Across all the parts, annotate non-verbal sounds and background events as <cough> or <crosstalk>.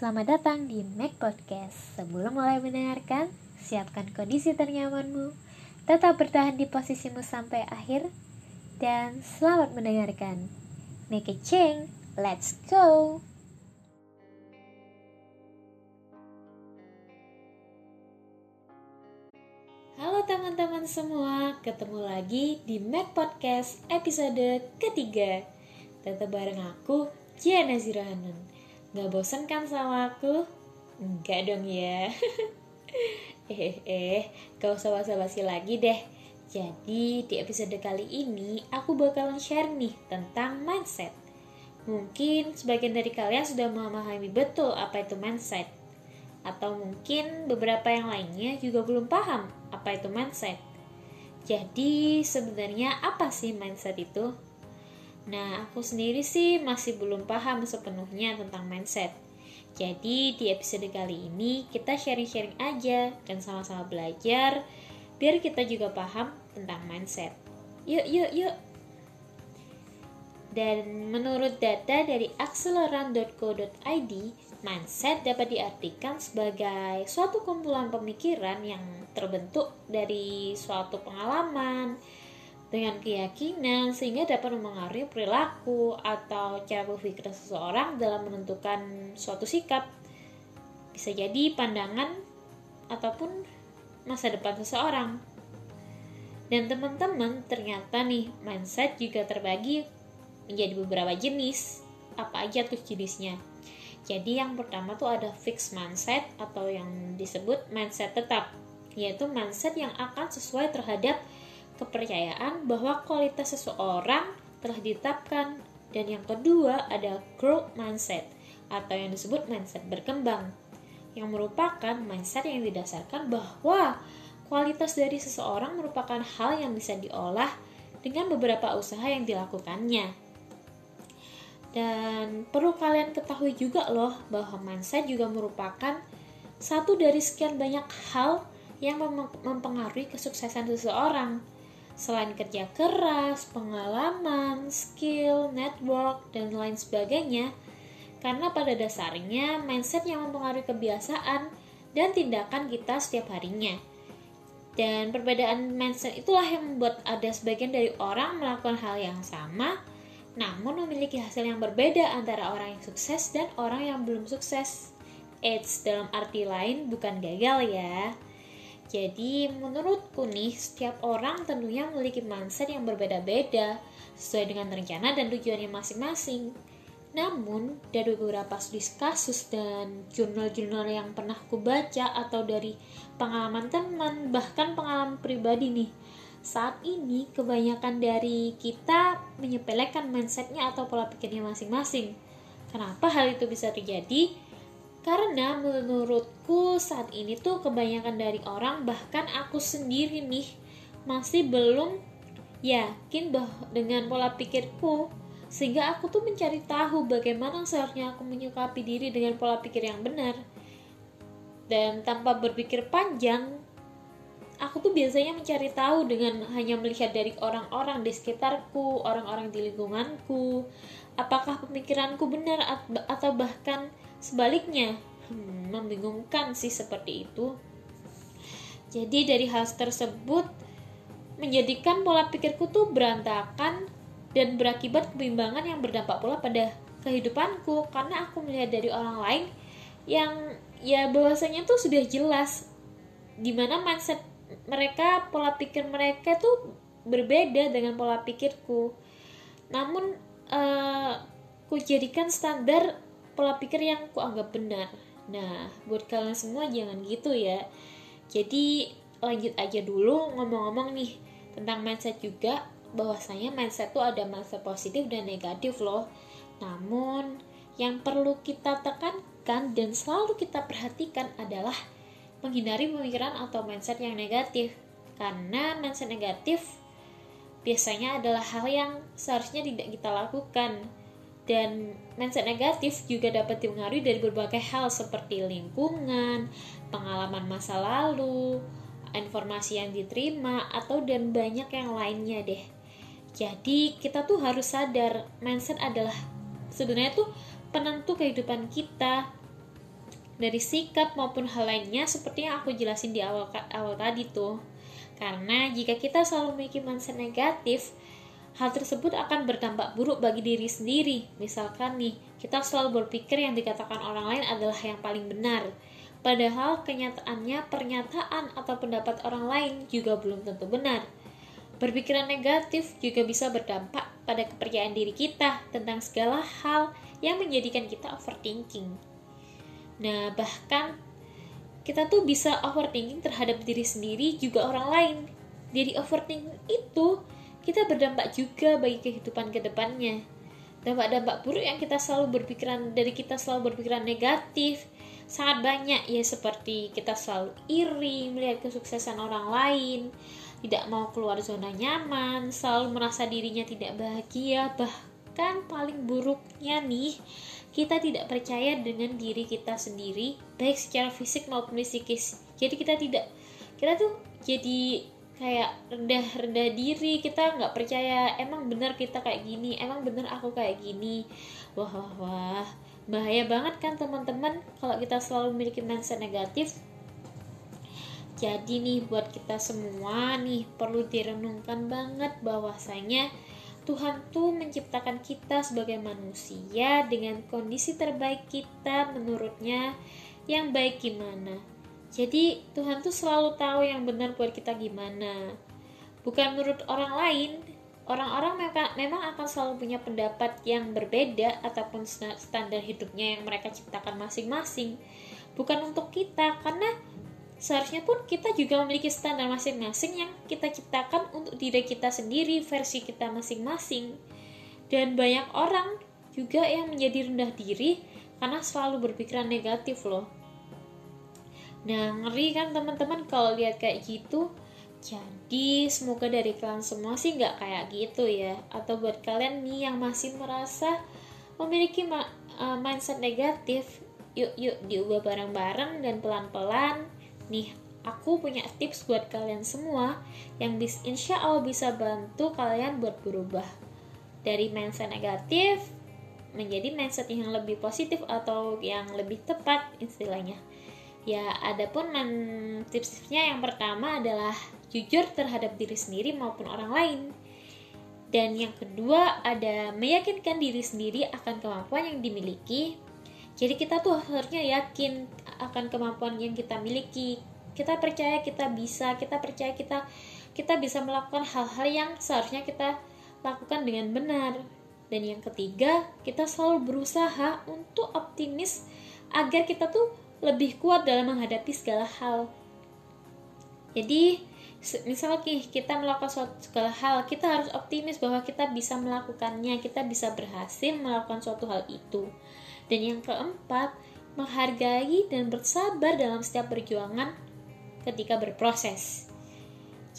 Selamat datang di Mac Podcast. Sebelum mulai mendengarkan, siapkan kondisi ternyamanmu, tetap bertahan di posisimu sampai akhir, dan selamat mendengarkan. Make a change, let's go! Halo teman-teman semua, ketemu lagi di Mac Podcast episode ketiga. Tetap bareng aku, Jiana Zirahanun. Gak bosan kan sama aku? Enggak dong ya. <laughs> eh, eh, gak usah basa-basi lagi deh. Jadi di episode kali ini aku bakalan share nih tentang mindset. Mungkin sebagian dari kalian sudah memahami betul apa itu mindset atau mungkin beberapa yang lainnya juga belum paham apa itu mindset. Jadi sebenarnya apa sih mindset itu? Nah, aku sendiri sih masih belum paham sepenuhnya tentang mindset. Jadi di episode kali ini kita sharing-sharing aja dan sama-sama belajar biar kita juga paham tentang mindset. Yuk, yuk, yuk. Dan menurut data dari acceleran.co.id, mindset dapat diartikan sebagai suatu kumpulan pemikiran yang terbentuk dari suatu pengalaman dengan keyakinan sehingga dapat mempengaruhi perilaku atau cara berpikir seseorang dalam menentukan suatu sikap. Bisa jadi pandangan ataupun masa depan seseorang. Dan teman-teman, ternyata nih mindset juga terbagi menjadi beberapa jenis. Apa aja tuh jenisnya? Jadi yang pertama tuh ada fixed mindset atau yang disebut mindset tetap, yaitu mindset yang akan sesuai terhadap kepercayaan bahwa kualitas seseorang telah ditetapkan. Dan yang kedua ada growth mindset atau yang disebut mindset berkembang, yang merupakan mindset yang didasarkan bahwa kualitas dari seseorang merupakan hal yang bisa diolah dengan beberapa usaha yang dilakukannya. Dan perlu kalian ketahui juga loh bahwa mindset juga merupakan satu dari sekian banyak hal yang mempengaruhi kesuksesan seseorang. Selain kerja keras, pengalaman, skill, network, dan lain sebagainya, karena pada dasarnya mindset yang mempengaruhi kebiasaan dan tindakan kita setiap harinya. Dan perbedaan mindset itulah yang membuat ada sebagian dari orang melakukan hal yang sama, namun memiliki hasil yang berbeda antara orang yang sukses dan orang yang belum sukses. Eits, dalam arti lain bukan gagal ya. Jadi menurutku nih, setiap orang tentunya memiliki mindset yang berbeda-beda sesuai dengan rencana dan tujuannya masing-masing. Namun, dari beberapa studi kasus dan jurnal-jurnal yang pernah aku baca atau dari pengalaman teman, bahkan pengalaman pribadi nih, saat ini kebanyakan dari kita menyepelekan mindsetnya atau pola pikirnya masing-masing. Kenapa hal itu bisa terjadi? Karena menurutku saat ini tuh kebanyakan dari orang bahkan aku sendiri nih masih belum yakin bahwa dengan pola pikirku. Sehingga aku tuh mencari tahu bagaimana seharusnya aku menyikapi diri dengan pola pikir yang benar. Dan tanpa berpikir panjang aku tuh biasanya mencari tahu dengan hanya melihat dari orang-orang di sekitarku, orang-orang di lingkunganku, apakah pemikiranku benar atau bahkan sebaliknya. Hmm, membingungkan sih seperti itu. Jadi dari hal tersebut menjadikan pola pikirku tuh berantakan dan berakibat kebimbangan yang berdampak pula pada kehidupanku karena aku melihat dari orang lain yang ya bahwasanya tuh sudah jelas di mana mindset mereka pola pikir mereka tuh berbeda dengan pola pikirku namun uh, ku jadikan standar pola pikir yang ku anggap benar. Nah buat kalian semua jangan gitu ya. Jadi lanjut aja dulu ngomong-ngomong nih tentang mindset juga. Bahwasanya mindset tuh ada mindset positif dan negatif loh. Namun yang perlu kita tekankan dan selalu kita perhatikan adalah menghindari pemikiran atau mindset yang negatif. Karena mindset negatif biasanya adalah hal yang seharusnya tidak kita lakukan dan mindset negatif juga dapat dipengaruhi dari berbagai hal seperti lingkungan, pengalaman masa lalu, informasi yang diterima atau dan banyak yang lainnya deh. Jadi kita tuh harus sadar mindset adalah sebenarnya tuh penentu kehidupan kita dari sikap maupun hal lainnya seperti yang aku jelasin di awal awal tadi tuh. Karena jika kita selalu memiliki mindset negatif, hal tersebut akan berdampak buruk bagi diri sendiri. Misalkan nih, kita selalu berpikir yang dikatakan orang lain adalah yang paling benar. Padahal kenyataannya pernyataan atau pendapat orang lain juga belum tentu benar. Berpikiran negatif juga bisa berdampak pada kepercayaan diri kita tentang segala hal yang menjadikan kita overthinking. Nah, bahkan kita tuh bisa overthinking terhadap diri sendiri juga orang lain. Jadi overthinking itu kita berdampak juga bagi kehidupan ke depannya. Dampak-dampak buruk yang kita selalu berpikiran dari kita selalu berpikiran negatif sangat banyak ya seperti kita selalu iri melihat kesuksesan orang lain, tidak mau keluar zona nyaman, selalu merasa dirinya tidak bahagia, bahkan paling buruknya nih kita tidak percaya dengan diri kita sendiri baik secara fisik maupun psikis jadi kita tidak kita tuh jadi kayak rendah-rendah diri kita nggak percaya emang benar kita kayak gini? Emang benar aku kayak gini? Wah wah wah. Bahaya banget kan teman-teman kalau kita selalu memiliki mindset negatif. Jadi nih buat kita semua nih perlu direnungkan banget bahwasanya Tuhan tuh menciptakan kita sebagai manusia dengan kondisi terbaik kita menurutnya yang baik gimana. Jadi Tuhan tuh selalu tahu yang benar buat kita gimana. Bukan menurut orang lain, orang-orang memang akan selalu punya pendapat yang berbeda ataupun standar hidupnya yang mereka ciptakan masing-masing. Bukan untuk kita, karena seharusnya pun kita juga memiliki standar masing-masing yang kita ciptakan untuk diri kita sendiri, versi kita masing-masing. Dan banyak orang juga yang menjadi rendah diri karena selalu berpikiran negatif loh. Nah, ngeri kan teman-teman kalau lihat kayak gitu. Jadi, semoga dari kalian semua sih nggak kayak gitu ya. Atau buat kalian nih yang masih merasa memiliki uh, mindset negatif, yuk yuk diubah bareng-bareng dan pelan-pelan Nih, aku punya tips buat kalian semua yang bis, insya Allah bisa bantu kalian buat berubah dari mindset negatif menjadi mindset yang lebih positif atau yang lebih tepat istilahnya. Ya, adapun tips-tipsnya yang pertama adalah jujur terhadap diri sendiri maupun orang lain. Dan yang kedua ada meyakinkan diri sendiri akan kemampuan yang dimiliki jadi kita tuh harusnya yakin akan kemampuan yang kita miliki. Kita percaya kita bisa, kita percaya kita kita bisa melakukan hal-hal yang seharusnya kita lakukan dengan benar. Dan yang ketiga, kita selalu berusaha untuk optimis agar kita tuh lebih kuat dalam menghadapi segala hal. Jadi, misalnya kita melakukan suatu segala hal, kita harus optimis bahwa kita bisa melakukannya, kita bisa berhasil melakukan suatu hal itu. Dan yang keempat, menghargai dan bersabar dalam setiap perjuangan ketika berproses.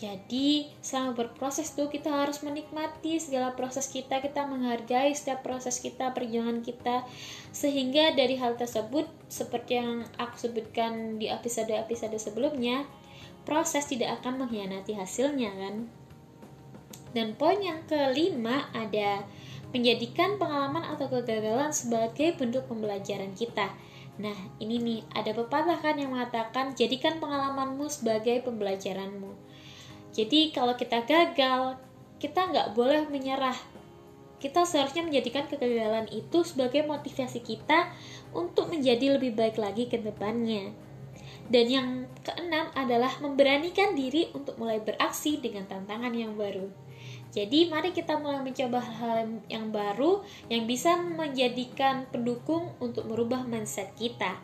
Jadi, selama berproses tuh kita harus menikmati segala proses kita, kita menghargai setiap proses kita, perjuangan kita, sehingga dari hal tersebut, seperti yang aku sebutkan di episode-episode sebelumnya, proses tidak akan mengkhianati hasilnya kan. Dan poin yang kelima ada menjadikan pengalaman atau kegagalan sebagai bentuk pembelajaran kita. Nah, ini nih, ada pepatah kan yang mengatakan, jadikan pengalamanmu sebagai pembelajaranmu. Jadi, kalau kita gagal, kita nggak boleh menyerah. Kita seharusnya menjadikan kegagalan itu sebagai motivasi kita untuk menjadi lebih baik lagi ke depannya. Dan yang keenam adalah memberanikan diri untuk mulai beraksi dengan tantangan yang baru. Jadi mari kita mulai mencoba hal yang baru yang bisa menjadikan pendukung untuk merubah mindset kita.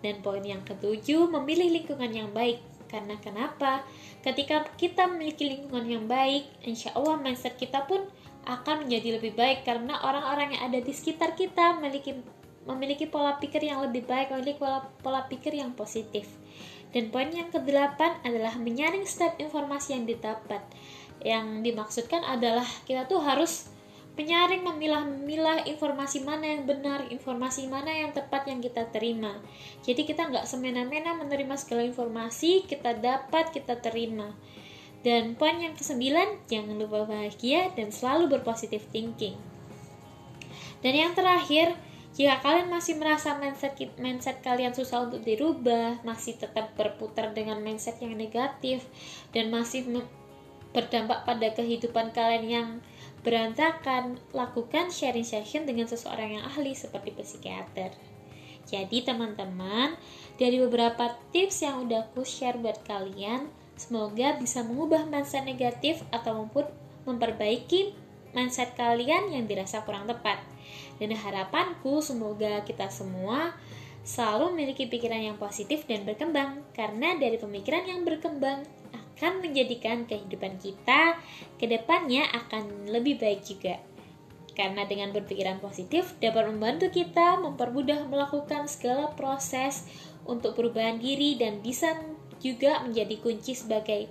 Dan poin yang ketujuh, memilih lingkungan yang baik. Karena kenapa? Ketika kita memiliki lingkungan yang baik, insya Allah mindset kita pun akan menjadi lebih baik karena orang-orang yang ada di sekitar kita memiliki memiliki pola pikir yang lebih baik, memiliki pola, pola pikir yang positif. Dan poin yang kedelapan adalah menyaring setiap informasi yang didapat yang dimaksudkan adalah kita tuh harus menyaring memilah-milah informasi mana yang benar, informasi mana yang tepat yang kita terima. Jadi kita nggak semena-mena menerima segala informasi kita dapat kita terima. Dan poin yang kesembilan, jangan lupa bahagia dan selalu berpositif thinking. Dan yang terakhir, Jika kalian masih merasa mindset mindset kalian susah untuk dirubah, masih tetap berputar dengan mindset yang negatif dan masih berdampak pada kehidupan kalian yang berantakan, lakukan sharing session dengan seseorang yang ahli seperti psikiater. Jadi teman-teman, dari beberapa tips yang udah aku share buat kalian, semoga bisa mengubah mindset negatif atau ataupun memperbaiki mindset kalian yang dirasa kurang tepat. Dan harapanku semoga kita semua selalu memiliki pikiran yang positif dan berkembang karena dari pemikiran yang berkembang akan menjadikan kehidupan kita ke depannya akan lebih baik juga. Karena dengan berpikiran positif dapat membantu kita mempermudah melakukan segala proses untuk perubahan diri dan bisa juga menjadi kunci sebagai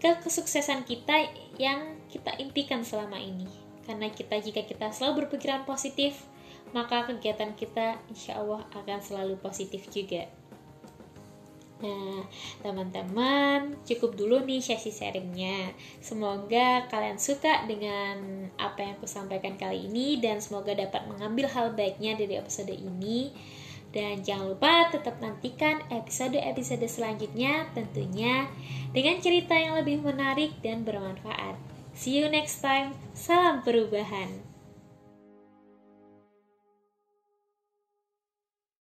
kesuksesan kita yang kita impikan selama ini. Karena kita jika kita selalu berpikiran positif, maka kegiatan kita insya Allah akan selalu positif juga. Nah, teman-teman, cukup dulu nih sesi sharingnya. Semoga kalian suka dengan apa yang aku sampaikan kali ini dan semoga dapat mengambil hal baiknya dari episode ini. Dan jangan lupa tetap nantikan episode-episode selanjutnya tentunya dengan cerita yang lebih menarik dan bermanfaat. See you next time. Salam perubahan.